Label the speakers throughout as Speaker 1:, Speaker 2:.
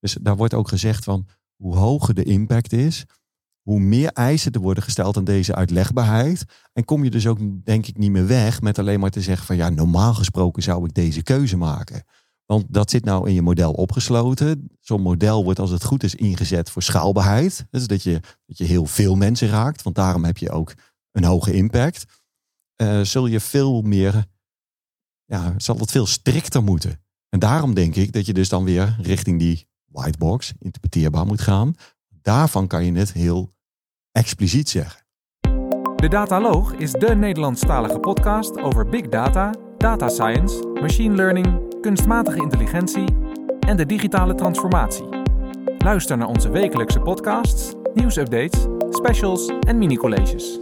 Speaker 1: Dus daar wordt ook gezegd van hoe hoger de impact is, hoe meer eisen er worden gesteld aan deze uitlegbaarheid. En kom je dus ook, denk ik, niet meer weg met alleen maar te zeggen van ja, normaal gesproken zou ik deze keuze maken. Want dat zit nou in je model opgesloten. Zo'n model wordt als het goed is ingezet voor schaalbaarheid. Dus dat je, dat je heel veel mensen raakt, want daarom heb je ook een hoge impact. Uh, zul je veel meer, ja, zal het veel strikter moeten. En daarom denk ik dat je dus dan weer richting die whitebox, interpreteerbaar moet gaan. Daarvan kan je het heel expliciet zeggen.
Speaker 2: De Dataloog is de Nederlandstalige podcast over big data, data science, machine learning, kunstmatige intelligentie en de digitale transformatie. Luister naar onze wekelijkse podcasts, nieuwsupdates, specials en mini-colleges.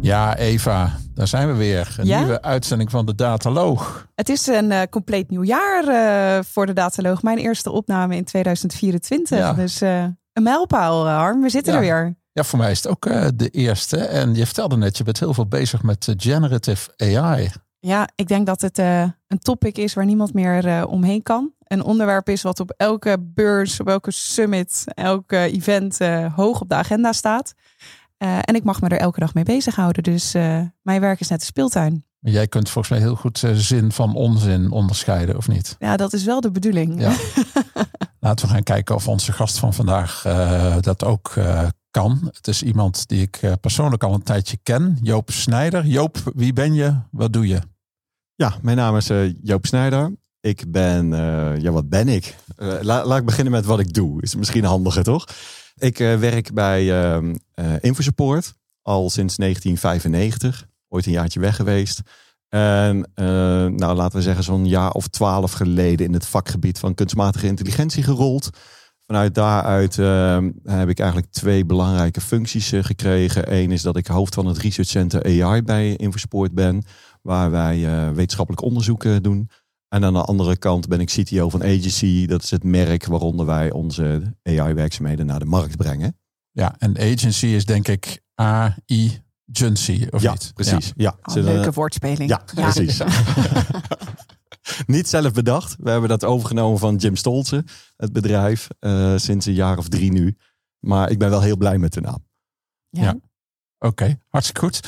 Speaker 3: Ja, Eva, daar zijn we weer. Een nieuwe uitzending van de Dataloog.
Speaker 4: Het is een uh, compleet nieuw jaar uh, voor de Dataloog. Mijn eerste opname in 2024. Ja. Dus uh, een mijlpaal, Harm. We zitten
Speaker 3: ja.
Speaker 4: er weer.
Speaker 3: Ja, voor mij is het ook de eerste. En je vertelde net, je bent heel veel bezig met generative AI.
Speaker 4: Ja, ik denk dat het een topic is waar niemand meer omheen kan. Een onderwerp is wat op elke beurs, op elke summit, elke event hoog op de agenda staat. Uh, en ik mag me er elke dag mee bezighouden. Dus uh, mijn werk is net de speeltuin.
Speaker 3: Jij kunt volgens mij heel goed uh, zin van onzin onderscheiden, of niet?
Speaker 4: Ja, dat is wel de bedoeling. Ja.
Speaker 3: Laten we gaan kijken of onze gast van vandaag dat ook kan. Het is iemand die ik persoonlijk al een tijdje ken. Joop Snijder. Joop, wie ben je? Wat doe je?
Speaker 1: Ja, mijn naam is Joop Snijder. Ik ben, ja, wat ben ik? La, laat ik beginnen met wat ik doe. Is misschien handiger, toch? Ik uh, werk bij uh, uh, InfoSupport al sinds 1995. Ooit een jaartje weg geweest. En nou, laten we zeggen zo'n jaar of twaalf geleden in het vakgebied van kunstmatige intelligentie gerold. Vanuit daaruit ehm, heb ik eigenlijk twee belangrijke functies gekregen. Eén is dat ik hoofd van het Research Center AI bij InfoSupport ben. Waar wij wetenschappelijk onderzoek doen. En aan de andere kant ben ik CTO van Agency. Dat is het merk waaronder wij onze AI-werkzaamheden naar de markt brengen.
Speaker 3: Ja, en Agency is denk ik AI Agency, of
Speaker 1: ja,
Speaker 3: niet?
Speaker 1: Precies. Ja,
Speaker 4: ja. Oh, leuke woordspeling.
Speaker 1: Ja, ja. precies. niet zelf bedacht. We hebben dat overgenomen van Jim Stolze, het bedrijf, uh, sinds een jaar of drie nu. Maar ik ben wel heel blij met de naam.
Speaker 3: Ja. Oké, okay, hartstikke goed.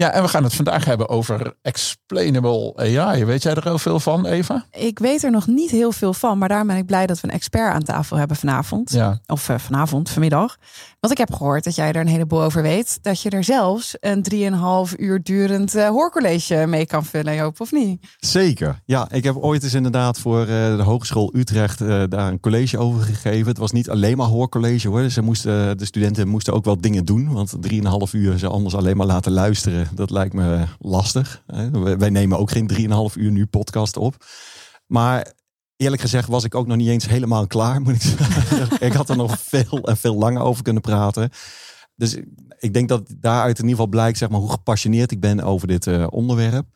Speaker 3: Ja, en we gaan het vandaag hebben over explainable AI. Weet jij er heel veel van, Eva?
Speaker 4: Ik weet er nog niet heel veel van, maar daarom ben ik blij dat we een expert aan tafel hebben vanavond.
Speaker 3: Ja.
Speaker 4: Of uh, vanavond, vanmiddag. Want ik heb gehoord dat jij er een heleboel over weet. Dat je er zelfs een drieënhalf uur durend uh, hoorcollege mee kan vullen, Joop, of niet?
Speaker 1: Zeker. Ja, ik heb ooit eens inderdaad voor uh, de Hogeschool Utrecht daar een college over gegeven. Het was niet alleen maar hoorcollege hoor. Ze moesten, de studenten moesten ook wel dingen doen. Want drieënhalf uur ze anders alleen maar laten luisteren dat lijkt me lastig. Wij nemen ook geen 3,5 uur nu podcast op. Maar eerlijk gezegd was ik ook nog niet eens helemaal klaar. Moet ik, zeggen. ik had er nog veel en veel langer over kunnen praten. Dus ik denk dat daaruit in ieder geval blijkt zeg maar, hoe gepassioneerd ik ben over dit uh, onderwerp.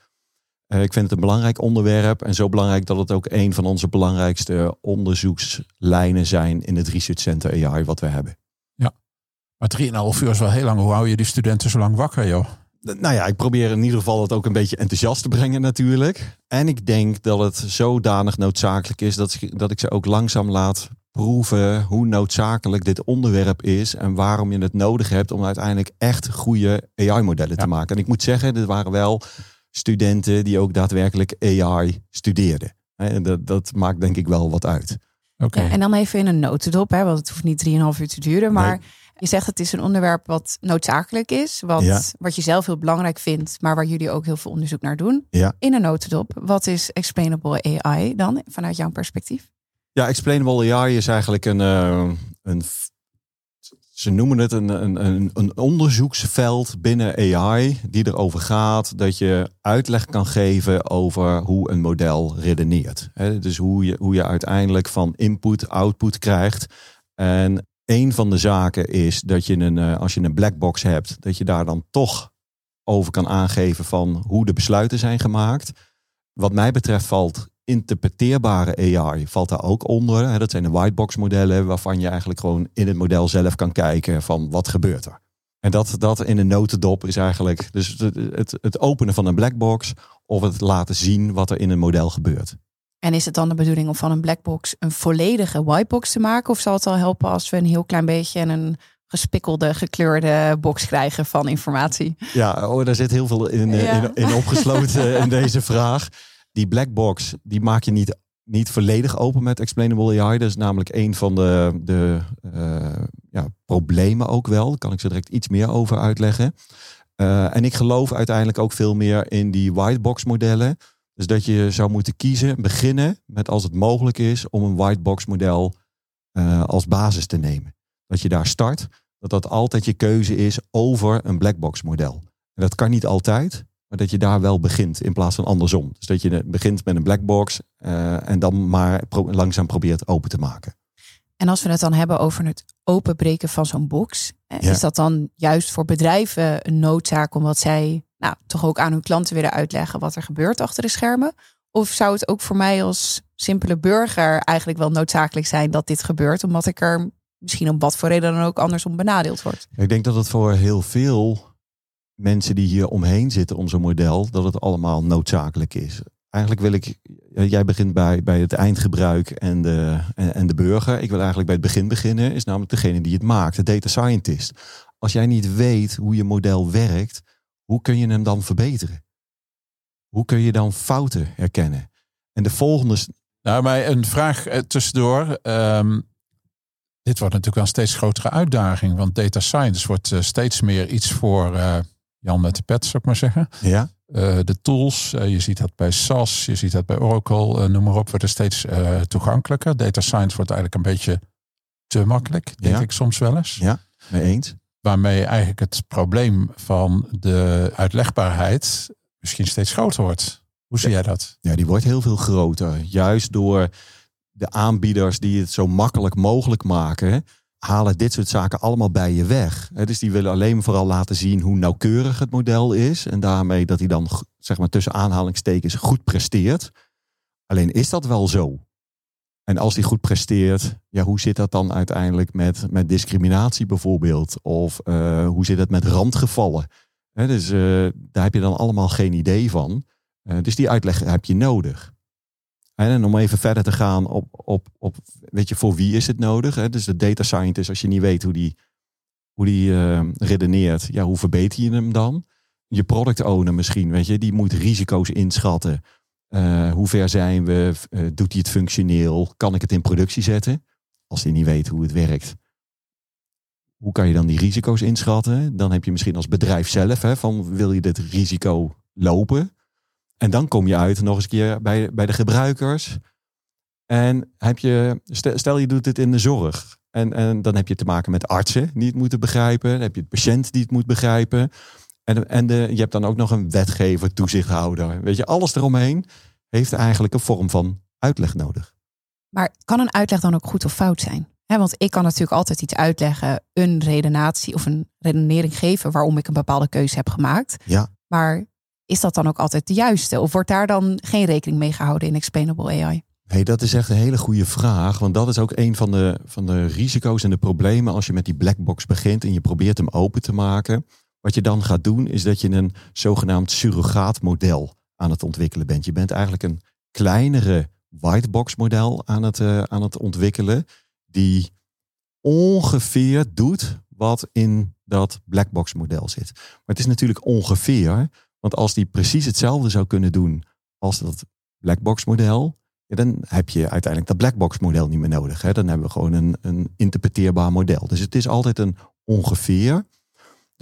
Speaker 1: Uh, ik vind het een belangrijk onderwerp. En zo belangrijk dat het ook een van onze belangrijkste onderzoekslijnen zijn in het Research Center AI wat we hebben.
Speaker 3: Ja, maar 3,5 uur is wel heel lang. Hoe hou je die studenten zo lang wakker, joh?
Speaker 1: Nou ja, ik probeer in ieder geval het ook een beetje enthousiast te brengen natuurlijk. En ik denk dat het zodanig noodzakelijk is dat, dat ik ze ook langzaam laat proeven hoe noodzakelijk dit onderwerp is en waarom je het nodig hebt om uiteindelijk echt goede AI-modellen te maken. En ik moet zeggen, dit waren wel studenten die ook daadwerkelijk AI studeerden. En dat, dat maakt denk ik wel wat uit.
Speaker 4: Oké. Ja, en dan even in een notendop, hè, want het hoeft niet 3,5 uur te duren, maar... Je zegt het is een onderwerp wat noodzakelijk is, wat, wat je zelf heel belangrijk vindt, maar waar jullie ook heel veel onderzoek naar doen.
Speaker 1: Ja.
Speaker 4: In een notendop, wat is explainable AI dan vanuit jouw perspectief?
Speaker 1: Ja, explainable AI is eigenlijk een, uh, een ze noemen het een, een, een, onderzoeksveld binnen AI die erover gaat dat je uitleg kan geven over hoe een model redeneert. dus hoe je, hoe je uiteindelijk van input output krijgt. En een van de zaken is dat je een, eh, als je een black box hebt, dat je daar dan toch over kan aangeven van hoe de besluiten zijn gemaakt. Wat mij betreft valt interpreteerbare AI valt daar ook onder. Dat zijn de whitebox modellen waarvan je eigenlijk gewoon in het model zelf kan kijken van wat gebeurt er. En dat, dat in een notendop is eigenlijk dus het, het, het openen van een black box of het laten zien wat er in een model gebeurt.
Speaker 4: En is het dan de bedoeling om van een blackbox een volledige whitebox te maken? Of zal het al helpen als we een heel klein beetje een gespikkelde, gekleurde box krijgen van informatie?
Speaker 1: Ja, oh, daar zit heel veel in, eh,
Speaker 4: Ja.
Speaker 1: in, in opgesloten in deze vraag. Die black box, die maak je niet, niet volledig open met Explainable AI. Dat is namelijk een van de, de eh, ja, problemen ook wel. Daar kan ik zo direct iets meer over uitleggen. Eh, en ik geloof uiteindelijk ook veel meer in die whitebox modellen. Dus dat je zou moeten kiezen, beginnen met als het mogelijk is om een whitebox model eh, als basis te nemen. Dat je daar start, dat dat altijd je keuze is over een blackbox model. En dat kan niet altijd, maar dat je daar wel begint in plaats van andersom. Dus dat je begint met een blackbox eh, en dan maar pro- langzaam probeert open te maken.
Speaker 4: En als we het dan hebben over het openbreken van zo'n box, eh,
Speaker 1: Ja.
Speaker 4: is dat dan juist voor bedrijven een noodzaak omdat zij nou, toch ook aan hun klanten willen uitleggen wat er gebeurt achter de schermen? Of zou het ook voor mij als simpele burger eigenlijk wel noodzakelijk zijn dat dit gebeurt, omdat ik er misschien om wat voor reden dan ook andersom benadeeld word?
Speaker 1: Ik denk dat het voor heel veel mensen die hier omheen zitten om zo'n model, dat het allemaal noodzakelijk is. Eigenlijk wil ik, jij begint bij, bij het eindgebruik en de, en de burger. Ik wil eigenlijk bij het begin beginnen, is namelijk degene die het maakt, de data scientist. Als jij niet weet hoe je model werkt, hoe kun je hem dan verbeteren? Hoe kun je dan fouten herkennen? En de volgende,
Speaker 3: Nou, maar een vraag eh, tussendoor. Ehm, dit wordt natuurlijk wel een steeds grotere uitdaging. Want data science wordt eh, steeds meer iets voor eh, Jan met de pet, zou ik maar zeggen.
Speaker 1: ja,
Speaker 3: de tools, je ziet dat bij SAS, je ziet dat bij Oracle, noem maar op, worden steeds eh, toegankelijker. Data science wordt eigenlijk een beetje te makkelijk, denk
Speaker 1: Ja.
Speaker 3: ik soms wel eens.
Speaker 1: Ja. mee eens.
Speaker 3: Waarmee eigenlijk het probleem van de uitlegbaarheid misschien steeds groter wordt. Hoe zie jij dat?
Speaker 1: Ja, die wordt heel veel groter. Juist door de aanbieders die het zo makkelijk mogelijk maken, halen dit soort zaken allemaal bij je weg. Dus die willen alleen vooral laten zien hoe nauwkeurig het model is. En daarmee dat hij dan, zeg maar tussen aanhalingstekens, goed presteert. Alleen is dat wel zo? En als die goed presteert, ja, hoe zit dat dan uiteindelijk met, met discriminatie bijvoorbeeld? Of eh, hoe zit het met randgevallen? Dus eh, daar heb je dan allemaal geen idee van. Eh, dus die uitleg heb je nodig. En om even verder te gaan op, op, op weet je, voor wie is het nodig? Dus de data scientist, als je niet weet hoe die, hoe die redeneert, ja, hoe verbeter je hem dan? Je product owner misschien, weet je, die moet risico's inschatten. Eh, hoe ver zijn we? Eh, doet hij het functioneel? Kan ik het in productie zetten? Als hij niet weet hoe het werkt. Hoe kan je dan die risico's inschatten? Dan heb je misschien als bedrijf zelf, hè, van wil je dit risico lopen? En dan kom je uit nog eens een keer bij, bij de gebruikers. En heb je, stel, je doet het in de zorg. En, en dan heb je te maken met artsen die het moeten begrijpen. Dan heb je het patiënt die het moet begrijpen. En, en de, je hebt dan ook nog een wetgever, toezichthouder. Weet je, alles eromheen heeft eigenlijk een vorm van uitleg nodig.
Speaker 4: Maar kan een uitleg dan ook goed of fout zijn? Want ik kan natuurlijk altijd iets uitleggen, een redenatie of een redenering geven waarom ik een bepaalde keuze heb gemaakt.
Speaker 1: Ja.
Speaker 4: Maar is dat dan ook altijd de juiste? Of wordt daar dan geen rekening mee gehouden in Explainable AI?
Speaker 1: Hey, dat is echt een hele goede vraag. Want dat is ook een van de, van de risico's en de problemen als je met die blackbox begint en je probeert hem open te maken. Wat je dan gaat doen, is dat je een zogenaamd surrogaatmodel aan het ontwikkelen bent. Je bent eigenlijk een kleinere whitebox model aan het, eh, aan het ontwikkelen. Die ongeveer doet wat in dat blackbox model zit. Maar het is natuurlijk ongeveer. Want als die precies hetzelfde zou kunnen doen als dat blackbox model. Dan heb je uiteindelijk dat blackbox model niet meer nodig. Hè? Dan hebben we gewoon een, een interpreteerbaar model. Dus het is altijd een ongeveer.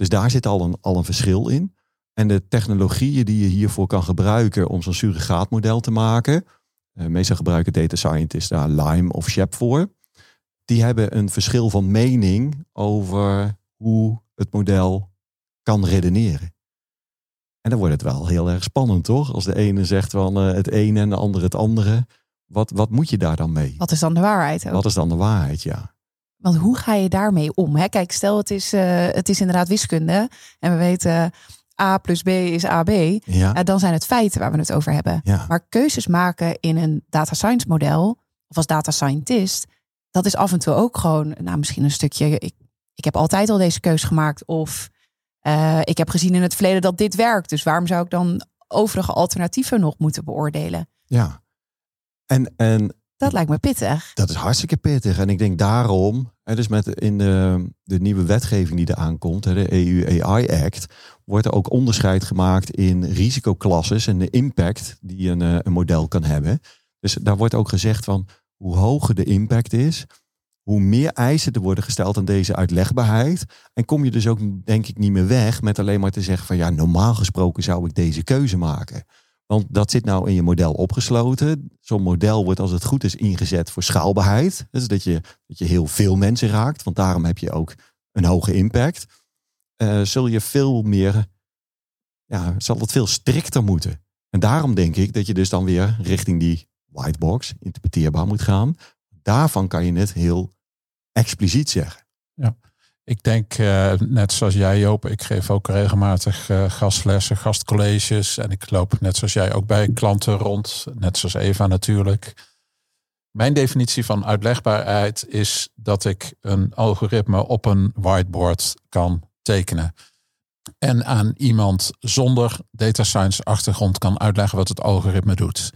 Speaker 1: Dus daar zit al een, al een verschil in. En de technologieën die je hiervoor kan gebruiken om zo'n surrogaatmodel te maken. eh, meestal gebruiken data scientists daar Lime of Shep voor. Die hebben een verschil van mening over hoe het model kan redeneren. En dan wordt het wel heel erg spannend, toch? Als de ene zegt van eh, het ene en de andere het andere. Wat, wat moet je daar dan mee?
Speaker 4: Wat is dan de waarheid? Ook?
Speaker 1: Wat is dan de waarheid? Ja.
Speaker 4: Want hoe ga je daarmee om? Hè? Kijk, stel het is, eh, het is inderdaad wiskunde en we weten A plus B is AB.
Speaker 1: Ja.
Speaker 4: Eh, dan zijn het feiten waar we het over hebben.
Speaker 1: ja.
Speaker 4: Maar keuzes maken in een data science model of als data scientist, dat is af en toe ook gewoon, nou misschien een stukje, ik, ik heb altijd al deze keus gemaakt of eh, ik heb gezien in het verleden dat dit werkt. Dus waarom zou ik dan overige alternatieven nog moeten beoordelen?
Speaker 1: Ja. En, en
Speaker 4: Dat lijkt me pittig.
Speaker 1: dat is hartstikke pittig. En ik denk daarom, hè, dus met in de, de nieuwe wetgeving die er aankomt, de EU AI Act, wordt er ook onderscheid gemaakt in risicoklasses en de impact die een, eh, een model kan hebben. Dus daar wordt ook gezegd van hoe hoger de impact is, hoe meer eisen er worden gesteld aan deze uitlegbaarheid. En kom je dus ook, denk ik, niet meer weg met alleen maar te zeggen van ja, normaal gesproken zou ik deze keuze maken. Want dat zit nou in je model opgesloten. Zo'n model wordt als het goed is ingezet voor schaalbaarheid. Dus dat je, dat je heel veel mensen raakt. Want daarom heb je ook een hoge impact. Eh, zul je veel meer, ja, zal het veel strikter moeten. En daarom denk ik dat je dus dan weer richting die whitebox, interpreteerbaar moet gaan. Daarvan kan je het heel expliciet zeggen.
Speaker 3: Ik denk, eh, net zoals jij Joop, ik geef ook regelmatig eh, gastlessen, gastcolleges. En ik loop net zoals jij ook bij klanten rond, net zoals Eva natuurlijk. Mijn definitie van uitlegbaarheid is dat ik een algoritme op een whiteboard kan tekenen. En aan iemand zonder data science achtergrond kan uitleggen wat het algoritme doet.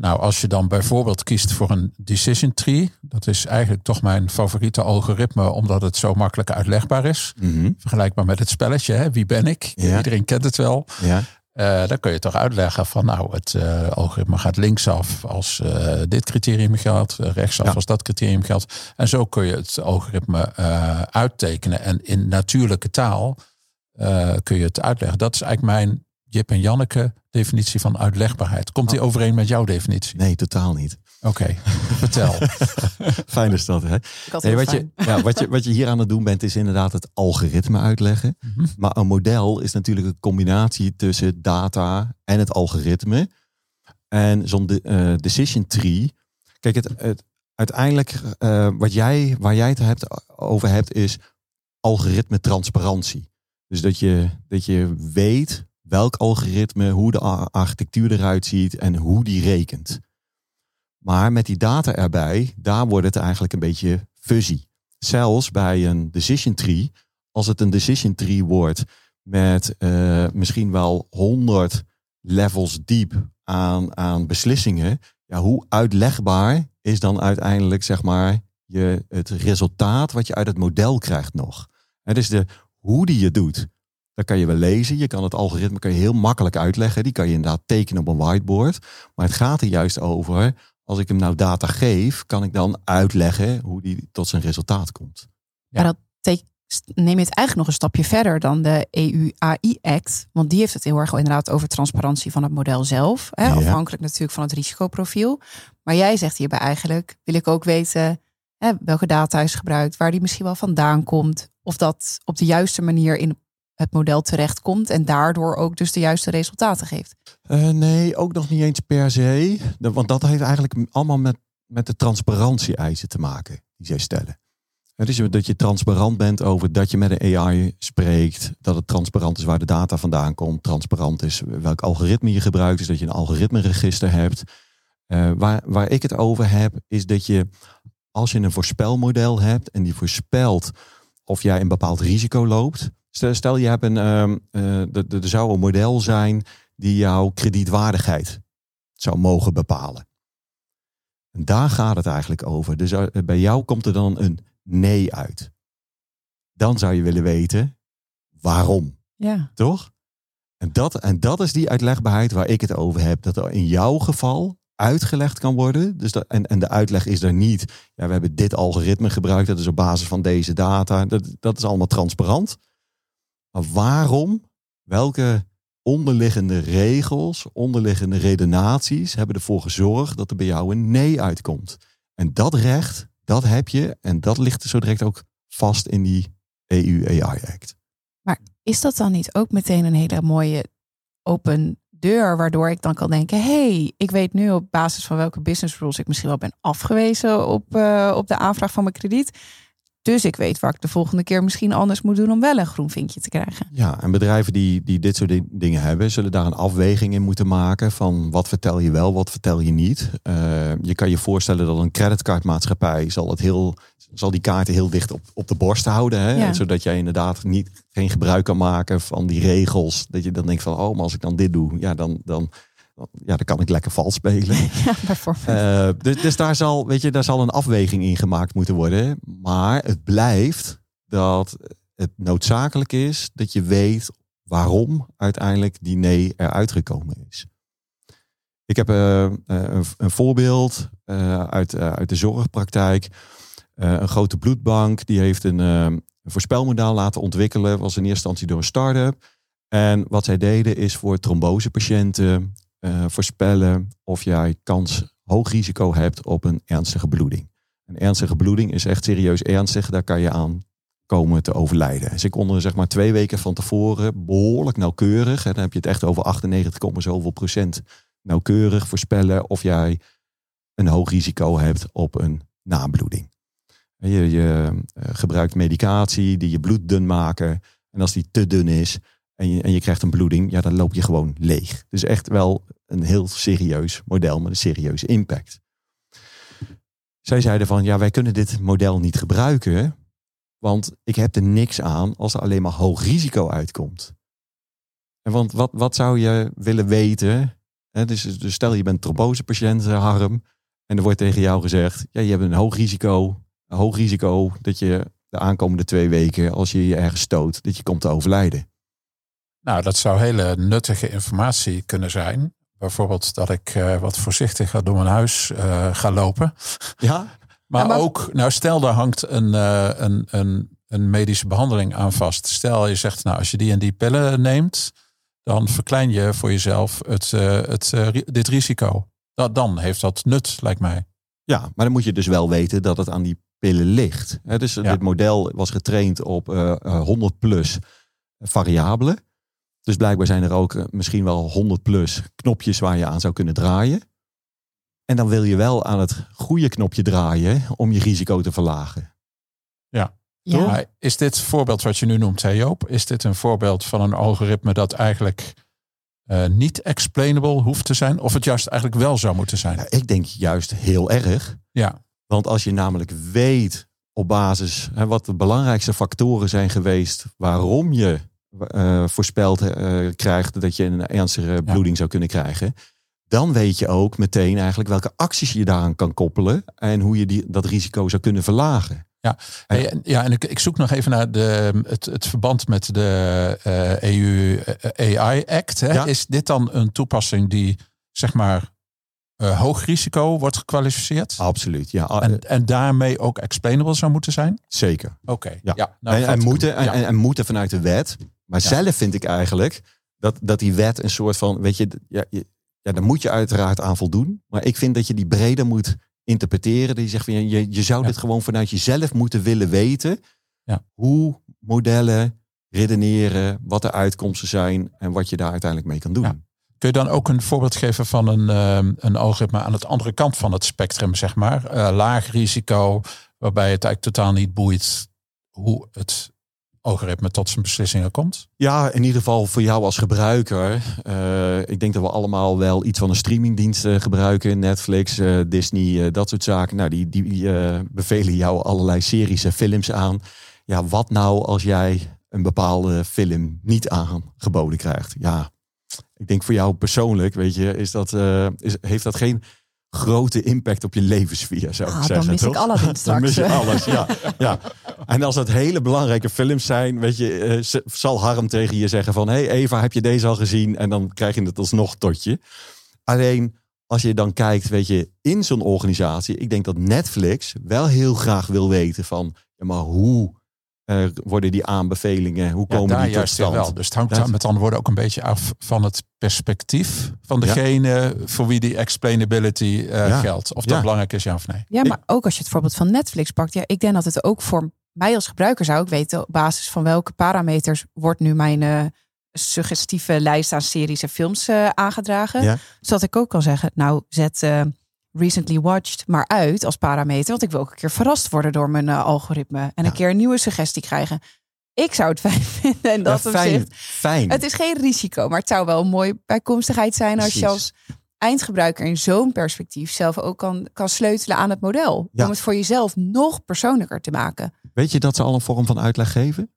Speaker 3: Nou, als je dan bijvoorbeeld kiest voor een decision tree, dat is eigenlijk toch mijn favoriete algoritme, omdat het zo makkelijk uitlegbaar is. Vergelijkbaar met het spelletje, hè? wie ben ik?
Speaker 1: Ja.
Speaker 3: Iedereen kent het wel.
Speaker 1: Ja,
Speaker 3: Eh, dan kun je toch uitleggen van nou, het eh, algoritme gaat linksaf als eh, dit criterium geldt, rechtsaf
Speaker 1: Ja.
Speaker 3: als dat criterium geldt. En zo kun je het algoritme uittekenen. En in natuurlijke taal kun je het uitleggen. Dat is eigenlijk mijn Jip en Janneke definitie van uitlegbaarheid. Komt die overeen met jouw definitie?
Speaker 1: nee, totaal niet.
Speaker 3: Oké, vertel.
Speaker 1: Fijn is dat, hè? Nee, wat, je, ja, wat, je, wat je hier aan het doen bent, is inderdaad het algoritme uitleggen.
Speaker 3: Mhm.
Speaker 1: Maar een model is natuurlijk een combinatie tussen data en het algoritme. En zo'n de- eh, decision tree. Kijk, het, het, uiteindelijk eh, wat jij, waar jij het hebt, over hebt, is algoritme transparantie. Dus dat je, dat je weet welk algoritme, hoe de ar- architectuur eruit ziet en hoe die rekent. Maar met die data erbij, daar wordt het eigenlijk een beetje fuzzy. Zelfs bij een decision tree, als het een decision tree wordt met eh, misschien wel 100 levels diep aan, aan beslissingen, ja, hoe uitlegbaar is dan uiteindelijk zeg maar je, het resultaat wat je uit het model krijgt nog? Het is de hoe die je doet. Dat kan je wel lezen. Je kan het algoritme kan je heel makkelijk uitleggen. Die kan je inderdaad tekenen op een whiteboard. Maar het gaat er juist over. Als ik hem nou data geef, kan ik dan uitleggen hoe die tot zijn resultaat komt.
Speaker 3: Ja.
Speaker 4: Maar dat neem je het eigenlijk nog een stapje verder dan de E EU-AI-act. Want die heeft het heel erg inderdaad over transparantie van het model zelf. Hè,
Speaker 1: Ja.
Speaker 4: Afhankelijk natuurlijk van het risicoprofiel. Maar jij zegt hierbij eigenlijk, wil ik ook weten hè, welke data is gebruikt, waar die misschien wel vandaan komt. Of dat op de juiste manier in het model terechtkomt en daardoor ook dus de juiste resultaten geeft.
Speaker 1: Eh, nee, ook nog niet eens per se. Want dat heeft eigenlijk allemaal met, met de transparantie-eisen te maken die zij stellen. Het is dat je transparant bent over dat je met een AI spreekt. Dat het transparant is waar de data vandaan komt. Transparant is welk algoritme je gebruikt. Dus dat je een algoritmeregister hebt. Eh, waar, waar ik het over heb, is dat je als je een voorspelmodel hebt en die voorspelt of jij een bepaald risico loopt. Stel, stel je hebt een, ehm, eh, er- zou een model zijn die jouw kredietwaardigheid zou mogen bepalen. En daar gaat het eigenlijk over. Dus eh, bij jou komt er dan een nee uit. Dan zou je willen weten waarom,
Speaker 4: Ja.
Speaker 1: toch? En dat, en dat is die uitlegbaarheid waar ik het over heb. Dat er in jouw geval uitgelegd kan worden. Dus dat, en, en de uitleg is er niet. Ja, we hebben dit algoritme gebruikt. Dat is op basis van deze data. Dat, dat is allemaal transparant. Maar waarom? Welke onderliggende regels, onderliggende redenaties hebben ervoor gezorgd dat er bij jou een nee uitkomt? En dat recht, dat heb je. En dat ligt zo direct ook vast in die EU-AI-act.
Speaker 4: Is dat dan niet ook meteen een hele mooie open deur, waardoor ik dan kan denken: hey, ik weet nu op basis van welke business rules ik misschien wel ben afgewezen op, eh, op de aanvraag van mijn krediet. Dus ik weet waar ik de volgende keer misschien anders moet doen om wel een groen vinkje te krijgen.
Speaker 1: Ja, en bedrijven die, die dit soort di- dingen hebben, zullen daar een afweging in moeten maken van wat vertel je wel, wat vertel je niet. Eh, je kan je voorstellen dat een creditcardmaatschappij zal, het heel, zal die kaarten heel dicht op, op de borst houden. Hè?
Speaker 4: Ja.
Speaker 1: Zodat jij inderdaad niet, geen gebruik kan maken van die regels. Dat je dan denkt van, oh, maar als ik dan dit doe, ja, dan, dan, ja, dan kan ik lekker vals spelen.
Speaker 4: Ja, bijvoorbeeld.
Speaker 1: Uh, dus, dus daar zal, weet je, daar zal een afweging in gemaakt moeten worden. Maar het blijft dat het noodzakelijk is dat je weet waarom uiteindelijk die nee eruit gekomen is. Ik heb uh, een, een, voorbeeld uh, uit, uit de zorgpraktijk. een grote bloedbank die heeft een, een voorspelmodel laten ontwikkelen. Was in eerste instantie door een start-up. En wat zij deden is voor trombosepatiënten uh, voorspellen of jij kans hoog risico hebt op een ernstige bloeding. Een ernstige bloeding is echt serieus ernstig. Daar kan je aan komen te overlijden. Dus ik konden zeg maar twee weken van tevoren behoorlijk nauwkeurig, dan heb je het echt over 98, zoveel procent nauwkeurig voorspellen of jij een hoog risico hebt op een nabloeding. Je, je uh, gebruikt medicatie die je bloed dun maken. En als die te dun is, en je, en je krijgt een bloeding, ja, dan loop je gewoon leeg. Dus echt wel een heel serieus model met een serieuze impact. Zij zeiden van, ja, wij kunnen dit model niet gebruiken, want ik heb er niks aan als er alleen maar hoog risico uitkomt. En want wat, wat zou je willen weten? Hè, dus, dus stel je bent trombosepatiënt, Harm, en er wordt tegen jou gezegd, ja, je hebt een hoog risico, hoog risico dat je de aankomende twee weken, als je je ergens stoot, dat je komt te overlijden.
Speaker 3: Nou, dat zou hele nuttige informatie kunnen zijn. Bijvoorbeeld dat ik uh, wat voorzichtiger door mijn huis uh, ga lopen.
Speaker 1: Ja.
Speaker 3: maar, ja, maar, ook, nou stel daar hangt een, uh, een, een, een medische behandeling aan vast. Stel je zegt, nou als je die en die pillen neemt, dan verklein je voor jezelf het, het, dit risico. Dat, dan heeft dat nut, lijkt mij.
Speaker 1: Ja, maar dan moet je dus wel weten dat het aan die pillen ligt. dus ja. dit model was getraind op 100 plus variabelen. Dus blijkbaar zijn er ook eh, misschien wel 100 plus knopjes waar je aan zou kunnen draaien. En dan wil je wel aan het goede knopje draaien om je risico te verlagen.
Speaker 3: Ja. ja. Is dit voorbeeld wat je nu noemt, hè Joop? Is dit een voorbeeld van een algoritme dat eigenlijk uh, niet explainable hoeft te zijn? Of het juist eigenlijk wel zou moeten zijn?
Speaker 1: Ja, ik denk juist heel erg.
Speaker 3: Ja.
Speaker 1: Want als je namelijk weet op basis hè, wat de belangrijkste factoren zijn geweest waarom je uh, voorspeld uh, krijgt dat je een ernstige bloeding zou kunnen krijgen. Dan weet je ook meteen eigenlijk welke acties je daaraan kan koppelen. En hoe je die, dat risico zou kunnen verlagen.
Speaker 3: Ja, en, ja, en ik, ik zoek nog even naar de, het, het verband met de uh, EU AI Act. Hè. Ja. Is dit dan een toepassing die zeg maar uh, hoog risico wordt gekwalificeerd?
Speaker 1: Absoluut, ja.
Speaker 3: En, en daarmee ook explainable zou moeten zijn?
Speaker 1: Zeker.
Speaker 3: Oké, okay.
Speaker 1: ja.
Speaker 3: ja.
Speaker 1: Nou, en, en, moeten, en, en, moeten vanuit de wet. Maar zelf vind ik eigenlijk dat, dat die wet een soort van, weet je, ja, je, ja, daar moet je uiteraard aan voldoen. Maar ik vind dat je die breder moet interpreteren. Die zegt van je, je zou dit gewoon vanuit jezelf moeten willen weten.
Speaker 3: Ja.
Speaker 1: Hoe modellen redeneren, wat de uitkomsten zijn en wat je daar uiteindelijk mee kan doen.
Speaker 3: Kun je dan ook een voorbeeld geven van een, uh, een algoritme aan de andere kant van het spectrum, zeg maar? Uh, laag risico, waarbij het eigenlijk totaal niet boeit hoe het algoritme tot zijn beslissingen komt?
Speaker 1: Ja, in ieder geval voor jou als gebruiker. Uh, ik denk dat we allemaal wel iets van een streamingdienst uh, gebruiken. Netflix, uh, Disney, dat soort zaken. Nou, die, die bevelen jou allerlei series en films aan. Ja, wat nou als jij een bepaalde film niet aangeboden krijgt? Ja, ik denk voor jou persoonlijk, weet je, is dat, is, heeft dat geen grote impact op je levenssfeer, zou ik
Speaker 4: ah,
Speaker 1: zeggen.
Speaker 4: Dan mis
Speaker 1: toch?
Speaker 4: ik Aladdin straks.
Speaker 1: dan mis je alles, ja, ja. En als het hele belangrijke films zijn, weet je, uh, zal Harm tegen je zeggen van... hé hey Eva, heb je deze al gezien? En dan krijg je het alsnog tot je. Alleen, als je dan kijkt, weet je, in zo'n organisatie... ik denk dat Netflix wel heel graag wil weten van... ja, maar hoe uh, worden die aanbevelingen? Hoe komen
Speaker 3: ja,
Speaker 1: die tot stand?
Speaker 3: Wel. Dus het hangt dat... met andere woorden ook een beetje af van het perspectief van degene ja. voor wie die explainability uh, ja. geldt. Of dat belangrijk is, ja of nee.
Speaker 4: Ja, maar ook als je het voorbeeld van Netflix pakt. Ja, ik denk dat het ook voor mij als gebruiker zou ik weten op basis van welke parameters wordt nu mijn uh, suggestieve lijst aan series en films aangedragen. Zodat ik ook kan zeggen, nou zet recently watched maar uit als parameter. Want ik wil ook een keer verrast worden door mijn algoritme. En ja. een keer een nieuwe suggestie krijgen. Ik zou het fijn vinden. En dat
Speaker 1: ja, fijn,
Speaker 4: opzicht.
Speaker 1: fijn.
Speaker 4: Het is geen risico, maar het zou wel een mooie bijkomstigheid zijn als Precies. je als eindgebruiker in zo'n perspectief zelf ook kan, kan sleutelen aan het model. Ja. Om het voor jezelf nog persoonlijker te maken.
Speaker 1: Weet je dat ze al een vorm van uitleg geven?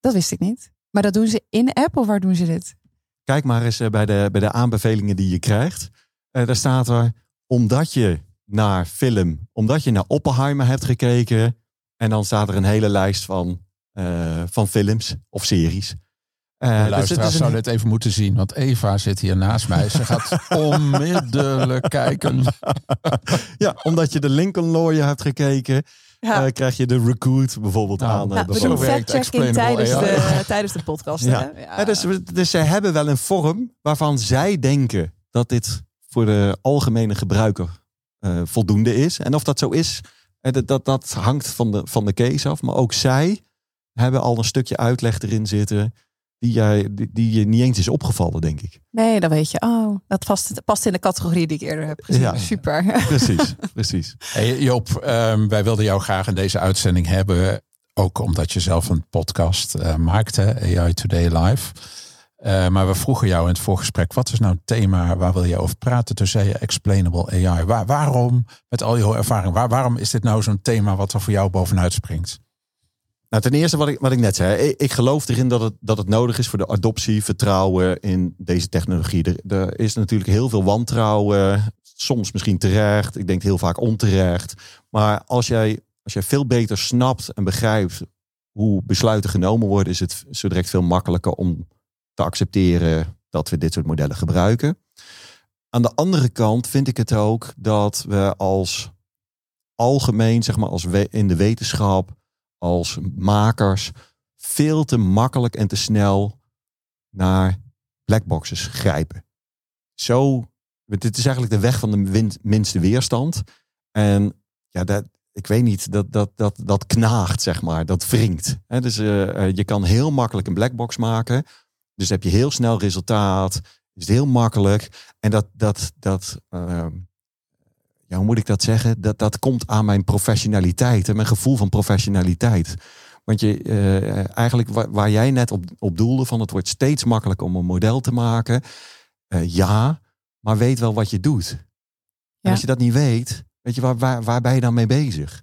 Speaker 4: Dat wist ik niet. Maar dat doen ze in app of waar doen ze dit?
Speaker 1: kijk maar eens bij de, bij de aanbevelingen die je krijgt. daar staat er, omdat je naar film, omdat je naar Oppenheimer hebt gekeken. En dan staat er een hele lijst van, van films of series.
Speaker 3: Uh, de luisteraars dus zouden dit even moeten zien, want Eva zit hier naast mij. Ze gaat onmiddellijk kijken.
Speaker 1: ja, omdat je de Lincoln Lawyer hebt gekeken, ja. uh, krijg je de Recruit bijvoorbeeld nou, aan.
Speaker 4: Nou, we doen fact-checking tijdens, de, tijdens de podcast. Ja.
Speaker 1: ja. dus, dus zij hebben wel een vorm waarvan zij denken dat dit voor de algemene gebruiker uh, voldoende is. En of dat zo is, dat, dat, dat hangt van de, van de case af. Maar ook zij hebben al een stukje uitleg erin zitten die, jij, die, je niet eens is opgevallen, denk ik.
Speaker 4: Nee, dan weet je, oh, dat past, past in de categorie die ik eerder heb gezien. Ja, Super.
Speaker 1: Precies, precies.
Speaker 3: Hey Joop, um, wij wilden jou graag in deze uitzending hebben. Ook omdat je zelf een podcast uh, maakte, AI Today Live. Uh, maar we vroegen jou in het voorgesprek, wat is nou het thema, waar wil je over praten? Toen zei je explainable AI. Waar, waarom, met al je ervaring, waar, waarom is dit nou zo'n thema wat er voor jou bovenuit springt?
Speaker 1: Nou, ten eerste wat ik, wat ik net zei. Ik, ik, geloof erin dat het, dat het nodig is voor de adoptie, vertrouwen in deze technologie. Er, er, is natuurlijk heel veel wantrouwen. Soms misschien terecht. Ik denk heel vaak onterecht. Maar als jij, als jij veel beter snapt en begrijpt hoe besluiten genomen worden, is het zo direct veel makkelijker om te accepteren dat we dit soort modellen gebruiken. Aan de andere kant vind ik het ook dat we als algemeen, zeg maar, als in de wetenschap als makers veel te makkelijk en te snel naar blackboxes grijpen. Zo, dit is eigenlijk de weg van de minste weerstand. En ja, dat, ik weet niet, dat, dat, dat, dat knaagt, zeg maar, dat wringt. dus uh, je kan heel makkelijk een blackbox maken. Dus heb je heel snel resultaat. Is heel makkelijk. En dat, dat, dat uh, ja, hoe moet ik dat zeggen? Dat, dat komt aan mijn professionaliteit en mijn gevoel van professionaliteit. Want je, uh, eigenlijk waar, waar, jij net op, op doelde, van het wordt steeds makkelijker om een model te maken. Uh, ja, maar weet wel wat je doet. En als je dat niet weet, weet je, waar, waar, waar ben je dan mee bezig?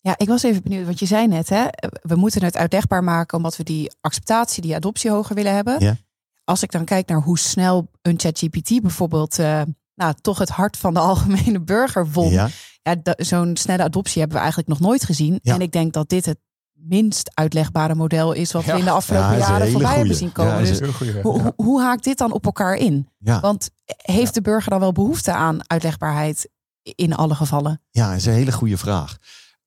Speaker 4: Ja, ik was even benieuwd, want je zei net, hè, we moeten het uitlegbaar maken omdat we die acceptatie, die adoptie hoger willen hebben. Ja. Als ik dan kijk naar hoe snel een ChatGPT bijvoorbeeld uh, nou, toch het hart van de algemene burger won. Ja. ja Zo'n snelle adoptie hebben we eigenlijk nog nooit gezien. En ik denk dat dit het minst uitlegbare model is wat we in de afgelopen jaren voorbij hebben zien komen. dus hoe, hoe, haakt dit dan op elkaar in? Want heeft de burger dan wel behoefte aan uitlegbaarheid in alle gevallen?
Speaker 1: Ja, dat is een hele goede vraag.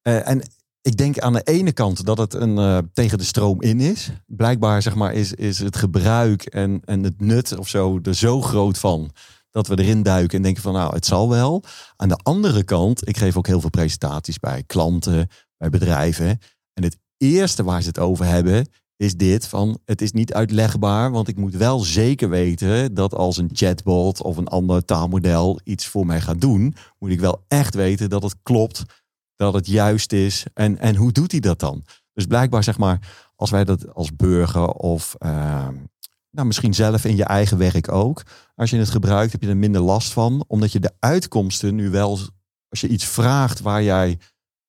Speaker 1: Uh, en ik denk aan de ene kant dat het een uh, tegen de stroom in is. Blijkbaar zeg maar, is, is het gebruik en, en het nut of zo er zo groot van dat we erin duiken en denken van nou, het zal wel. Aan de andere kant, ik geef ook heel veel presentaties bij klanten, bij bedrijven. En het eerste waar ze het over hebben, is dit van het is niet uitlegbaar, want ik moet wel zeker weten dat als een chatbot of een ander taalmodel iets voor mij gaat doen, moet ik wel echt weten dat het klopt, dat het juist is en, en hoe doet hij dat dan? Dus blijkbaar zeg maar, als wij dat als burger of uh, nou, misschien zelf in je eigen werk ook. Als je het gebruikt, heb je er minder last van. Omdat je de uitkomsten nu wel, als je iets vraagt waar jij,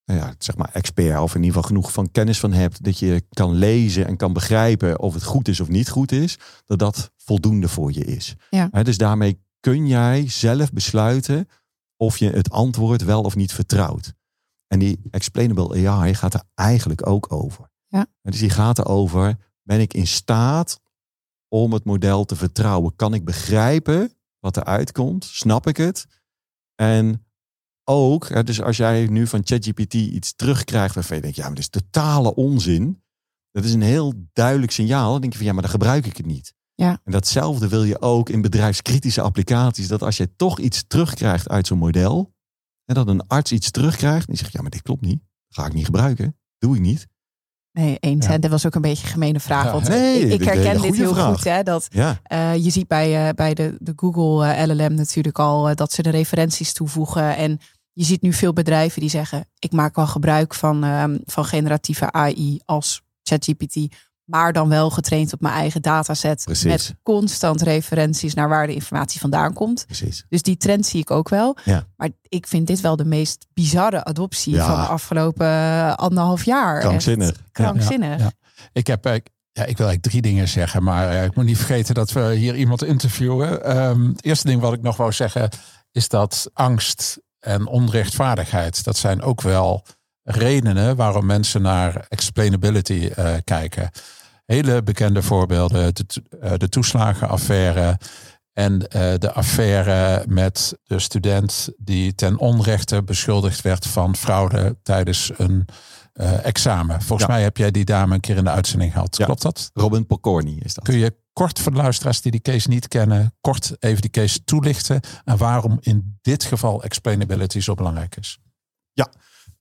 Speaker 1: nou ja, zeg maar expert of in ieder geval genoeg van kennis van hebt, dat je kan lezen en kan begrijpen of het goed is of niet goed is, dat dat voldoende voor je is. Ja. dus daarmee kun jij zelf besluiten of je het antwoord wel of niet vertrouwt. En die explainable AI gaat er eigenlijk ook over. Ja. dus die gaat erover, ben ik in staat om het model te vertrouwen. Kan ik begrijpen wat er uitkomt? Snap ik het? En ook, dus als jij nu van ChatGPT iets terugkrijgt waarvan je denkt, ja, maar dat is totale onzin. Dat is een heel duidelijk signaal. Dan denk je van, ja, maar dan gebruik ik het niet. Ja. En datzelfde wil je ook in bedrijfskritische applicaties. Dat als je toch iets terugkrijgt uit zo'n model. En dat een arts iets terugkrijgt. En die zegt, ja, maar dit klopt niet. ga ik niet gebruiken. Doe ik niet.
Speaker 4: Nee, eens. Ja. Dat was ook een beetje een gemene vraag. Want nee, ik, herken dit heel goed. Hè, dat, uh, je ziet bij, uh, bij de, de Google uh, eh, LLM natuurlijk al dat ze de referenties toevoegen. En je ziet nu veel bedrijven die zeggen: ik maak wel gebruik van, ehm, van generatieve AI als ChatGPT maar dan wel getraind op mijn eigen dataset. Precies. Met constant referenties naar waar de informatie vandaan komt. Precies. Dus die trend zie ik ook wel. Ja. Maar ik vind dit wel de meest bizarre adoptie van de afgelopen anderhalf jaar.
Speaker 1: Krankzinnig.
Speaker 4: Krankzinnig. Ja.
Speaker 3: Ik heb Ja, ik wil eigenlijk drie dingen zeggen, maar uh, ik moet niet vergeten dat we hier iemand interviewen. Um, het eerste ding wat ik nog wou zeggen is dat angst en onrechtvaardigheid, dat zijn ook wel redenen waarom mensen naar explainability uh, kijken. Hele bekende voorbeelden, de, uh, de toeslagenaffaire en de affaire met de student die ten onrechte beschuldigd werd van fraude tijdens een uh, examen. Volgens mij heb jij die dame een keer in de uitzending gehad.
Speaker 1: Ja.
Speaker 3: Klopt dat?
Speaker 1: Robin Pokorny is dat.
Speaker 3: Kun je kort voor de luisteraars die die case niet kennen, kort even die case toelichten en waarom in dit geval explainability zo belangrijk is?
Speaker 1: Ja,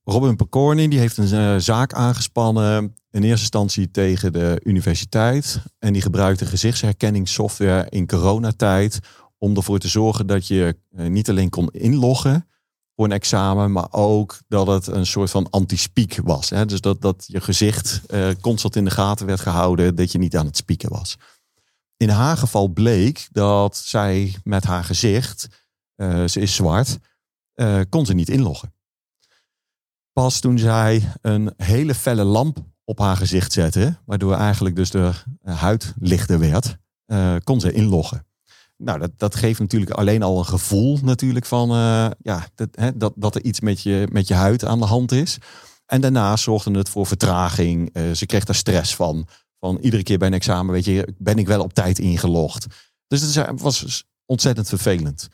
Speaker 1: Robin Pokorny die heeft een uh, zaak aangespannen in eerste instantie tegen de universiteit en die gebruikte gezichtsherkenningssoftware in coronatijd om ervoor te zorgen dat je uh, niet alleen kon inloggen voor een examen, maar ook dat het een soort van anti-speak was. Hè? Dus dat, dat je gezicht uh, constant in de gaten werd gehouden, dat je niet aan het spieken was. In haar geval bleek dat zij met haar gezicht, ze is zwart, kon ze niet inloggen. Pas toen zij een hele felle lamp op haar gezicht zette, waardoor eigenlijk dus de huid lichter werd, kon ze inloggen. Nou, dat, dat geeft natuurlijk alleen al een gevoel natuurlijk van uh, ja, dat, hè, dat, dat er iets met je, met je huid aan de hand is. En daarna zorgde het voor vertraging. Uh, ze kreeg daar stress van. Van iedere keer bij een examen, weet je, ben ik wel op tijd ingelogd. Dus het was ontzettend vervelend.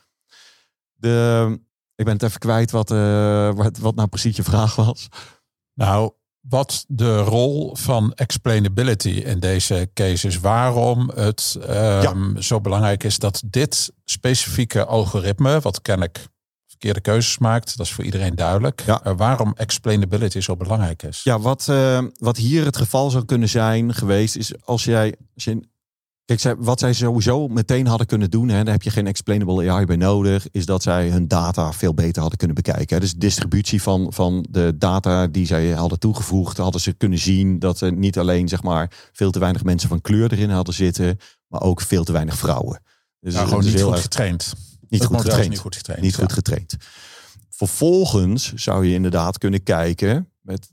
Speaker 1: De, ik ben het even kwijt wat, uh, wat, wat nou precies je vraag was.
Speaker 3: Nou, wat de rol van explainability in deze case is. Waarom het um, ja. zo belangrijk is dat dit specifieke algoritme, wat kennelijk verkeerde keuzes maakt, dat is voor iedereen duidelijk.
Speaker 1: Ja.
Speaker 3: Uh, waarom explainability zo belangrijk is.
Speaker 1: Ja, wat, uh, wat hier het geval zou kunnen zijn geweest, is als jij. Als je Kijk, wat zij sowieso meteen hadden kunnen doen, hè, daar heb je geen explainable AI bij nodig, is dat zij hun data veel beter hadden kunnen bekijken. Dus de distributie van, van de data die zij hadden toegevoegd, hadden ze kunnen zien dat er niet alleen zeg maar, veel te weinig mensen van kleur erin hadden zitten, maar ook veel te weinig vrouwen.
Speaker 3: Dus nou, gewoon niet goed getraind.
Speaker 1: Niet goed getraind.
Speaker 3: niet goed getraind.
Speaker 1: Niet ja. goed getraind. Vervolgens zou je inderdaad kunnen kijken met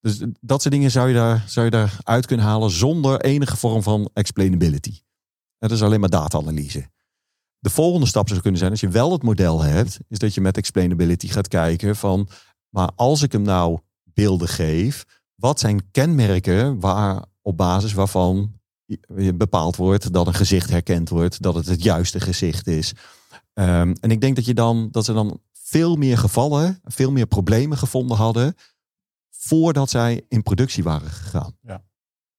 Speaker 1: dus dat soort dingen zou je, daar, zou je daar uit kunnen halen zonder enige vorm van explainability. Dat is alleen maar data-analyse. De volgende stap zou kunnen zijn, als je wel het model hebt, is dat je met explainability gaat kijken van, maar als ik hem nou beelden geef, wat zijn kenmerken waar, op basis waarvan bepaald wordt dat een gezicht herkend wordt, dat het het juiste gezicht is. Um, en ik denk dat je dan, dat ze dan veel meer gevallen, veel meer problemen gevonden hadden voordat zij in productie waren gegaan.
Speaker 3: Ja.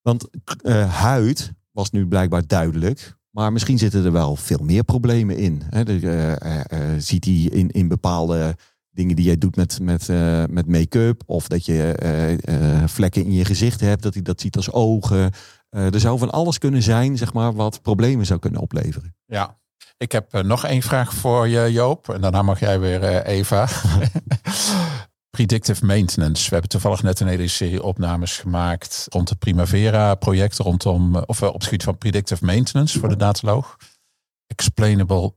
Speaker 1: Want uh, huid was nu blijkbaar duidelijk, maar misschien zitten er wel veel meer problemen in. Hè? De, uh, uh, ziet hij in, in bepaalde dingen die jij doet met, met, met make-up, of dat je vlekken in je gezicht hebt, dat hij dat ziet als ogen. er zou van alles kunnen zijn, zeg maar, wat problemen zou kunnen opleveren.
Speaker 3: Ja, ik heb nog één vraag voor je, Joop. En daarna mag jij weer, Eva. predictive maintenance. We hebben toevallig net een hele serie opnames gemaakt rond het Primavera-project, rondom, of op het gebied van predictive maintenance voor de dataloog. Explainable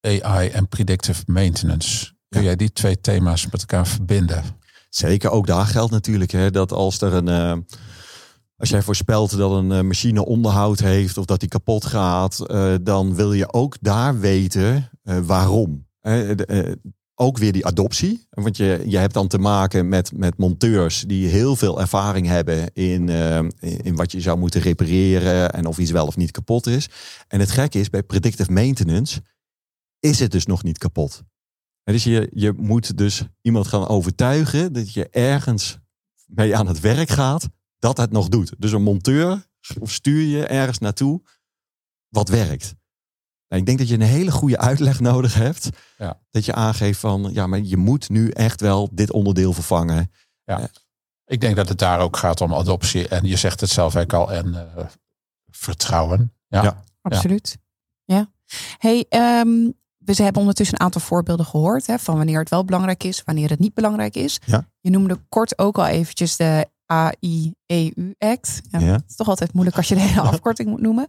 Speaker 3: AI en predictive maintenance. Kun jij die twee thema's met elkaar verbinden?
Speaker 1: Zeker, ook daar geldt natuurlijk hè, dat als er een. Uh, als jij voorspelt dat een machine onderhoud heeft of dat die kapot gaat, uh, dan wil je ook daar weten waarom ook weer die adoptie. Want je, je hebt dan te maken met, met monteurs die heel veel ervaring hebben in, uh, in wat je zou moeten repareren en of iets wel of niet kapot is. En het gekke is, bij predictive maintenance is het dus nog niet kapot. Dus je, je moet dus iemand gaan overtuigen dat je ergens mee aan het werk gaat dat het nog doet. Dus een monteur of stuur je ergens naartoe wat werkt. Nou, ik denk dat je een hele goede uitleg nodig hebt.
Speaker 3: Ja.
Speaker 1: Dat je aangeeft van, ja, maar je moet nu echt wel dit onderdeel vervangen.
Speaker 3: Ja. Uh, ik denk dat het daar ook gaat om adoptie. En je zegt het zelf eigenlijk al. En uh, vertrouwen. Ja,
Speaker 1: ja.
Speaker 4: absoluut. Ja. Hey, um, we hebben ondertussen een aantal voorbeelden gehoord. Hè, van wanneer het wel belangrijk is, wanneer het niet belangrijk is.
Speaker 1: Ja.
Speaker 4: Je noemde kort ook al eventjes de AI-EU-act. Ja,
Speaker 1: Ja.
Speaker 4: Het is toch altijd moeilijk als je de hele afkorting moet noemen.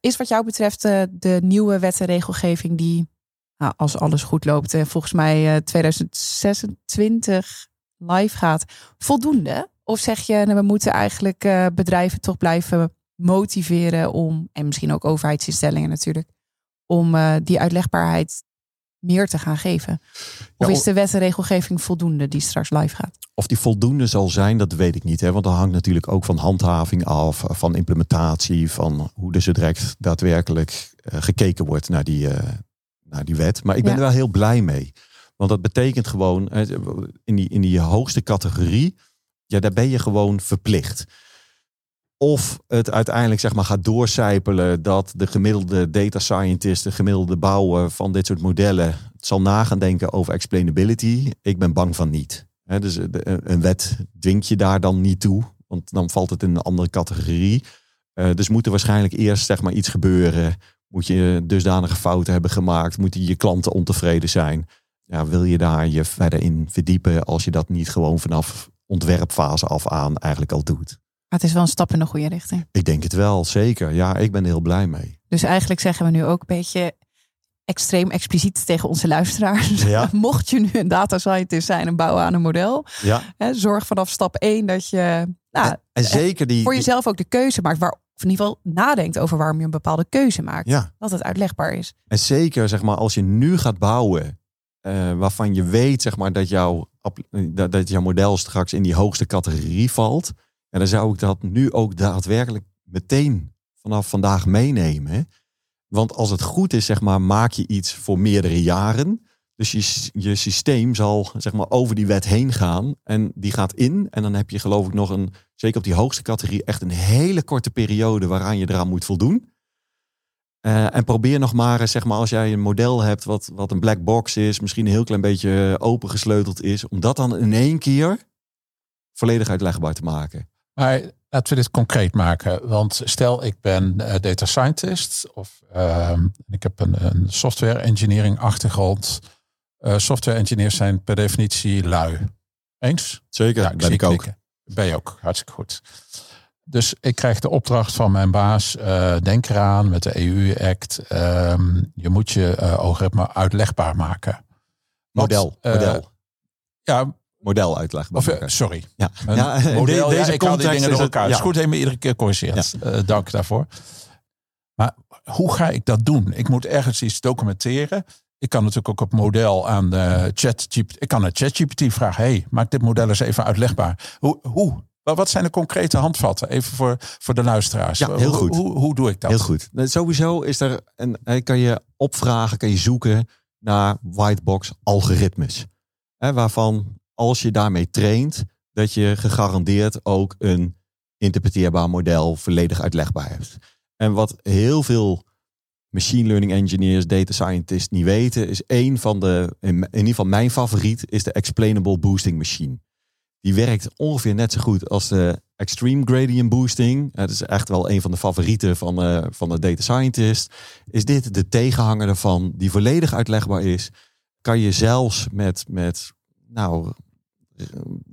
Speaker 4: Is wat jou betreft eh, de nieuwe wet en regelgeving die, nou, als alles goed loopt, en volgens mij eh, 2026 live gaat, voldoende? Of zeg je, nou, we moeten eigenlijk eh, bedrijven toch blijven motiveren om, en misschien ook overheidsinstellingen natuurlijk, om die uitlegbaarheid meer te gaan geven? Of is de wet en regelgeving voldoende die straks live gaat?
Speaker 1: Of die voldoende zal zijn, dat weet ik niet. Hè? Want dat hangt natuurlijk ook van handhaving af, van implementatie, van hoe er zo direct daadwerkelijk eh, gekeken wordt naar die, eh, naar die wet. Maar ik ben
Speaker 4: Ja.
Speaker 1: er wel heel blij mee. Want dat betekent gewoon, eh, in die, in die hoogste categorie, ja, daar ben je gewoon verplicht. Of het uiteindelijk zeg maar, gaat doorcijpelen dat de gemiddelde data scientist, de gemiddelde bouwer van dit soort modellen, zal nagaan denken over explainability. Ik ben bang van niet. Dus de- een wet dwingt je daar dan niet toe, want dan valt het in een andere categorie. Eh, dus moet er waarschijnlijk eerst zeg maar, iets gebeuren. Moet je dusdanige fouten hebben gemaakt? Moeten je klanten ontevreden zijn? Ja, wil je daar je verder in verdiepen als je dat niet gewoon vanaf ontwerpfase af aan eigenlijk al doet?
Speaker 4: Maar het is wel een stap in de goede richting.
Speaker 1: Ik denk het wel, zeker. Ja, ik ben er heel blij mee.
Speaker 4: Dus eigenlijk zeggen we nu ook een beetje extreem expliciet tegen onze luisteraars.
Speaker 1: Ja.
Speaker 4: Mocht je nu een data scientist zijn en bouwen aan een model,
Speaker 1: Ja.
Speaker 4: hè, zorg vanaf stap 1 dat je nou,
Speaker 1: En zeker die.
Speaker 4: voor jezelf ook de keuze maakt, waar, of in ieder geval nadenkt over waarom je een bepaalde keuze maakt.
Speaker 1: Ja.
Speaker 4: Dat het uitlegbaar is.
Speaker 1: En zeker zeg maar, als je nu gaat bouwen, eh, waarvan je weet zeg maar, dat, jouw, dat, dat jouw model straks in die hoogste categorie valt. En dan zou ik dat nu ook daadwerkelijk meteen vanaf vandaag meenemen. Want als het goed is, zeg maar, maak je iets voor meerdere jaren. Dus je, je systeem zal zeg maar, over die wet heen gaan. En die gaat in. En dan heb je geloof ik nog een, zeker op die hoogste categorie, echt een hele korte periode waaraan je eraan moet voldoen. Eh, en probeer nog maar, eens, zeg maar, als jij een model hebt wat, wat een black box is, misschien een heel klein beetje opengesleuteld is, om dat dan in één keer volledig uitlegbaar te maken.
Speaker 3: Maar laten we dit concreet maken. Want stel ik ben eh, data scientist of ehm, ik heb een, een software engineering achtergrond. Eh, software engineers zijn per definitie lui. Eens?
Speaker 1: Zeker,
Speaker 3: Ja,
Speaker 1: ben
Speaker 3: zie
Speaker 1: ik ook.
Speaker 3: knikken. Ben je ook, hartstikke goed. Dus ik krijg de opdracht van mijn baas, eh, denk eraan met de EU-act, ehm, je moet je algoritme uitlegbaar maken.
Speaker 1: Model, model,
Speaker 3: Ja,
Speaker 1: model uitlegbaar
Speaker 3: of, eh, sorry.
Speaker 1: Ja,
Speaker 3: Een
Speaker 1: ja in
Speaker 3: model,
Speaker 1: de-
Speaker 3: ja,
Speaker 1: deze
Speaker 3: ik haal die
Speaker 1: context
Speaker 3: dingen door elkaar. Het is goed dat je me iedere keer corrigeert. Eh, dank daarvoor. Maar hoe ga ik dat doen? Ik moet ergens iets documenteren. Ik kan natuurlijk ook op model aan de ChatGPT. Ik kan aan ChatGPT vragen: hey, maak dit model eens even uitlegbaar. Hoe? hoe? Wat zijn de concrete handvatten? Even voor, voor de luisteraars.
Speaker 1: Ja, heel
Speaker 3: Hoe-
Speaker 1: goed.
Speaker 3: Hoe, hoe, doe ik dat?
Speaker 1: Heel goed. Sowieso is er een, eh, kan je opvragen, kan je zoeken naar whitebox algoritmes. Hè, waarvan als je daarmee traint, dat je gegarandeerd ook een interpreteerbaar model volledig uitlegbaar hebt. En wat heel veel machine learning engineers, data scientists niet weten, is een van de, in ieder geval mijn favoriet, is de explainable boosting machine. Die werkt ongeveer net zo goed als de extreme gradient boosting. Het is echt wel een van de favorieten van, eh, van de data scientist. Is dit de tegenhanger daarvan, die volledig uitlegbaar is? Kan je zelfs met, met nou,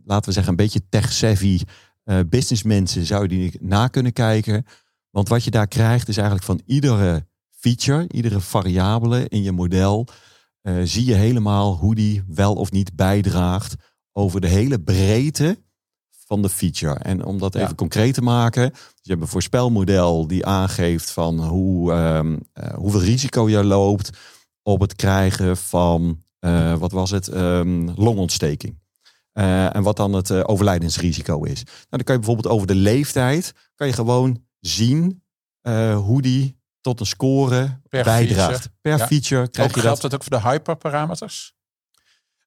Speaker 1: laten we zeggen, een beetje tech-savvy eh, businessmensen zou je die na kunnen kijken. Want wat je daar krijgt is eigenlijk van iedere feature, iedere variabele in je model, eh, zie je helemaal hoe die wel of niet bijdraagt over de hele breedte van de feature. En om dat
Speaker 3: Ja.
Speaker 1: even concreet te maken, dus je hebt een voorspelmodel die aangeeft van hoe, ehm, eh, hoeveel risico je loopt op het krijgen van, eh, wat was het, Ehm, longontsteking. Eh, en wat dan het eh, overlijdensrisico is. Nou, dan kan je bijvoorbeeld over de leeftijd, kan je gewoon zien eh, hoe die tot een score
Speaker 3: Per
Speaker 1: bijdraagt.
Speaker 3: feature.
Speaker 1: Per
Speaker 3: Ja.
Speaker 1: feature krijg
Speaker 3: Ook
Speaker 1: je
Speaker 3: geldt
Speaker 1: dat.
Speaker 3: dat ook voor de hyperparameters?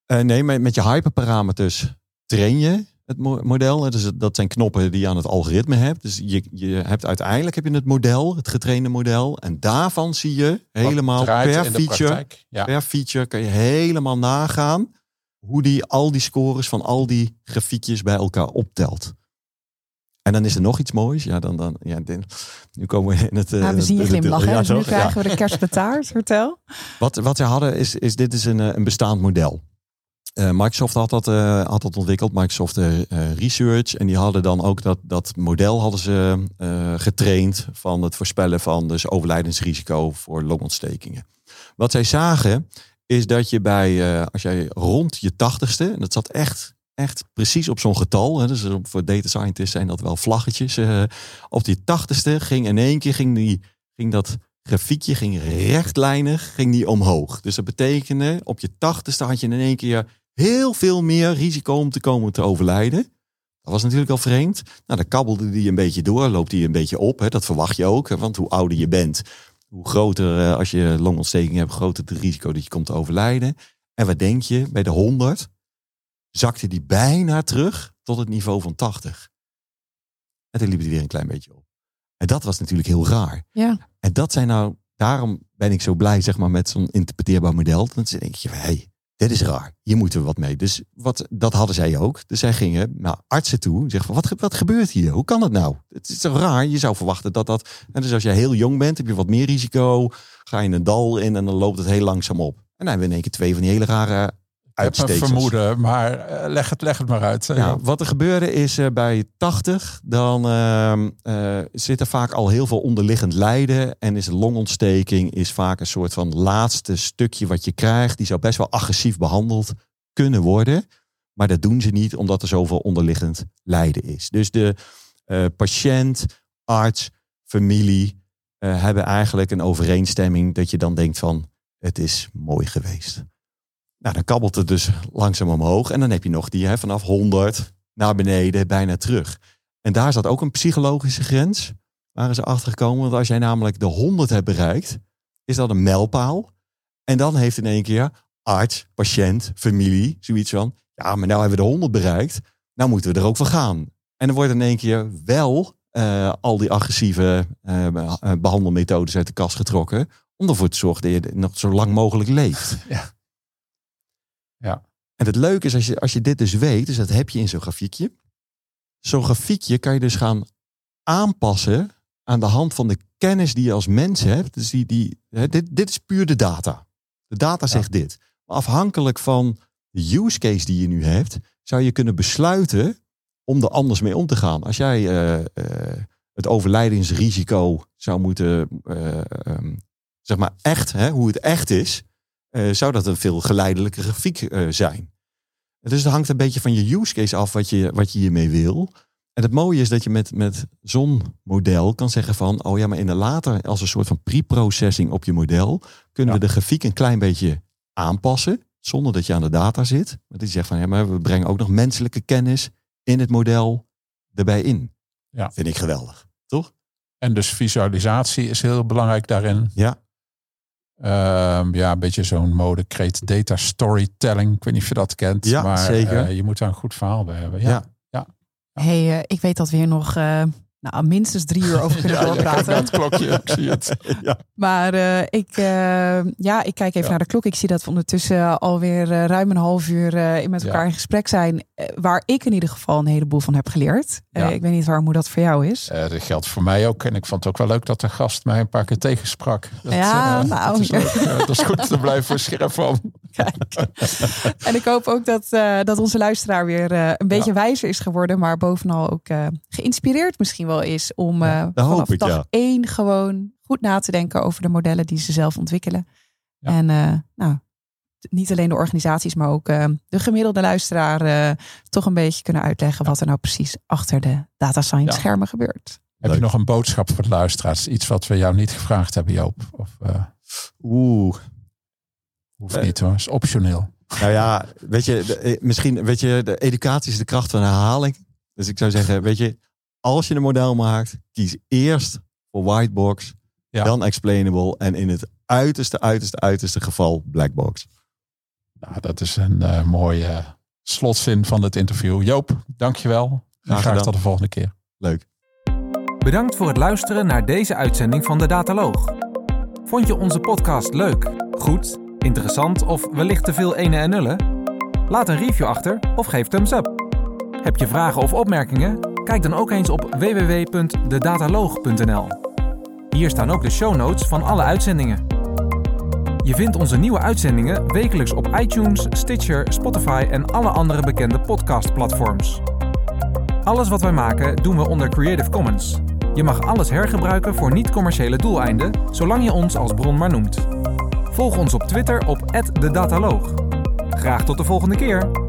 Speaker 1: Nee, met, met je hyperparameters train je het mo- model. Dus dat zijn knoppen die je aan het algoritme hebt. Dus je, je hebt uiteindelijk heb je het model, het getrainde model. En daarvan zie je helemaal per feature?
Speaker 3: Ja.
Speaker 1: per feature kan je helemaal nagaan hoe die al die scores van al die grafiekjes bij elkaar optelt. En dan is er nog iets moois. Ja, dan, dan, ja, nu komen we in het. eh,
Speaker 4: Nou, we zien je glimlachen.
Speaker 1: ja,
Speaker 4: dus nu krijgen we de kerst met taart. Vertel.
Speaker 1: Wat, wat ze hadden is, is dit is een, eh, een bestaand model. Eh, Microsoft had dat, eh, had dat ontwikkeld, Microsoft eh, eh, Research. En die hadden dan ook dat, dat model hadden ze eh, getraind van het voorspellen van dus overlijdensrisico voor longontstekingen. Wat zij zagen is dat je bij, eh, als jij rond je tachtigste, en dat zat echt echt precies op zo'n getal. Hè, dus voor data scientists zijn dat wel vlaggetjes. eh, op die tachtigste ging in één keer ging, die, ging dat grafiekje ging rechtlijnig ging die omhoog. Dus dat betekende op je tachtigste had je in één keer heel veel meer risico om te komen te overlijden. Dat was natuurlijk al vreemd. Nou, dan kabbelde die een beetje door, loopt die een beetje op. Hè. Dat verwacht je ook, want hoe ouder je bent, hoe groter, eh, als je longontsteking hebt, groter het risico dat je komt te overlijden. En wat denk je, bij de 100 zakte die bijna terug tot het niveau van 80. En toen liep het weer een klein beetje op. En dat was natuurlijk heel raar.
Speaker 4: Ja.
Speaker 1: En dat zijn nou, daarom ben ik zo blij zeg maar, met zo'n interpreteerbaar model. Dan denk je, hey, dit is raar. Hier moeten we wat mee. Dus wat, dat hadden zij ook. Dus zij gingen naar artsen toe. Zeggen van, wat, wat gebeurt hier? Hoe kan dat nou? Het is toch raar? Je zou verwachten dat dat... En dus als jij heel jong bent, heb je wat meer risico. Ga je een dal in en dan loopt het heel langzaam op. En dan hebben we in één keer twee van die hele rare
Speaker 3: Ik heb een vermoeden, maar eh, leg, het, leg het maar uit.
Speaker 1: wat er gebeurde is eh, bij 80, dan eh, zit er vaak al heel veel onderliggend lijden. En is een longontsteking is vaak een soort van laatste stukje wat je krijgt. Die zou best wel agressief behandeld kunnen worden. Maar dat doen ze niet omdat er zoveel onderliggend lijden is. Dus de patiënt, arts, familie hebben eigenlijk een overeenstemming dat je dan denkt van het is mooi geweest. Nou, dan kabbelt het dus langzaam omhoog. En dan heb je nog die hè, vanaf 100 naar beneden, bijna terug. En daar zat ook een psychologische grens. Waren ze achtergekomen. Want als jij namelijk de 100 hebt bereikt, is dat een mijlpaal. En dan heeft in één keer arts, patiënt, familie zoiets van... Ja, maar nou hebben we de 100 bereikt. Nou moeten we er ook voor gaan. En dan wordt in één keer wel eh, al die agressieve eh, eh, behandelmethodes uit de kast getrokken. Om ervoor te zorgen dat je nog zo lang mogelijk leeft.
Speaker 3: Ja. Ja.
Speaker 1: En het leuke is als je, als je dit dus weet, dus dat heb je in zo'n grafiekje. Zo'n grafiekje kan je dus gaan aanpassen aan de hand van de kennis die je als mens hebt. Dus die, die, hè, dit, dit is puur de data. De data zegt dit. Maar afhankelijk van de use case die je nu hebt, zou je kunnen besluiten om er anders mee om te gaan. Als jij eh, eh, het overlijdingsrisico zou moeten, eh, ehm, zeg maar echt, hè, hoe het echt is, eh, zou dat een veel geleidelijke grafiek eh, zijn. Dus het hangt een beetje van je use case af wat je, wat je hiermee wil. En het mooie is dat je met, met zo'n model kan zeggen van, oh ja, maar in de later, als een soort van pre-processing op je model, kunnen
Speaker 3: Ja.
Speaker 1: we de grafiek een klein beetje aanpassen, zonder dat je aan de data zit. Dat je zegt van, ja, maar we brengen ook nog menselijke kennis in het model erbij in.
Speaker 3: Ja.
Speaker 1: Vind ik geweldig, toch?
Speaker 3: En dus visualisatie is heel belangrijk daarin.
Speaker 1: Ja.
Speaker 3: Ehm, ja, een beetje zo'n mode create data storytelling. Ik weet niet of je dat kent.
Speaker 1: Ja,
Speaker 3: maar
Speaker 1: zeker.
Speaker 3: eh, je moet daar een goed verhaal bij hebben. Ja.
Speaker 1: Ja.
Speaker 4: hey, eh, ik weet dat we hier nog eh, nou, minstens drie uur over kunnen
Speaker 3: Ja, ja,
Speaker 4: doorpraten.
Speaker 3: naar het klokje, ik zie het.
Speaker 1: ja.
Speaker 4: Maar eh, ik, eh, ja, ik kijk even
Speaker 3: Ja.
Speaker 4: naar de klok. Ik zie dat we ondertussen alweer eh, ruim een half uur met elkaar
Speaker 3: Ja.
Speaker 4: in gesprek zijn. waar ik in ieder geval een heleboel van heb geleerd.
Speaker 3: Ja.
Speaker 4: ik weet niet waarom hoe dat voor jou is.
Speaker 3: Dat geldt voor mij ook. En ik vond het ook wel leuk dat de gast mij een paar keer tegensprak. Dat,
Speaker 4: Ja, nou,
Speaker 3: dat, is
Speaker 4: ja.
Speaker 3: leuk. Dat is goed, daar blijven we scherp van.
Speaker 4: En ik hoop ook dat, eh, dat onze luisteraar weer eh, een beetje wijzer is geworden. Maar bovenal ook eh, geïnspireerd misschien wel is om eh,
Speaker 1: hoop
Speaker 4: vanaf
Speaker 1: ik,
Speaker 4: dag
Speaker 1: ja.
Speaker 4: één gewoon goed na te denken over de modellen die ze zelf ontwikkelen.
Speaker 3: Ja.
Speaker 4: En eh, nou, niet alleen de organisaties, maar ook eh, de gemiddelde luisteraar eh, toch een beetje kunnen uitleggen wat er nou precies achter de data science
Speaker 3: Ja.
Speaker 4: schermen gebeurt.
Speaker 3: Heb je nog een boodschap voor de luisteraars? Iets wat we jou niet gevraagd hebben, Joop? Of eh,
Speaker 1: Oeh,
Speaker 3: hoeft niet hoor, is optioneel.
Speaker 1: Nou ja, weet je, de- eh, misschien, weet je, de educatie is de kracht van herhaling. Dus ik zou zeggen, weet je, als je een model maakt, kies eerst voor whitebox,
Speaker 3: Ja.
Speaker 1: dan explainable en in het uiterste, uiterste, uiterste geval blackbox.
Speaker 3: Nou, dat is een eh, mooie slotzin van het interview. Joop, dankjewel.
Speaker 1: Graag
Speaker 3: graag
Speaker 1: gedaan.
Speaker 3: tot de volgende keer.
Speaker 1: Leuk.
Speaker 2: Bedankt voor het luisteren naar deze uitzending van de Dataloog. Vond je onze podcast leuk, goed, interessant of wellicht te veel ene en nullen? Laat een review achter of geef thumbs up. Heb je vragen of opmerkingen? Kijk dan ook eens op www.dedataloog.nl. Hier staan ook de show notes van alle uitzendingen. Je vindt onze nieuwe uitzendingen wekelijks op iTunes, Stitcher, Spotify en alle andere bekende podcastplatforms. Alles wat wij maken doen we onder Creative Commons. Je mag alles hergebruiken voor niet-commerciële doeleinden, zolang je ons als bron maar noemt. Volg ons op Twitter op @dedataloog. Graag tot de volgende keer.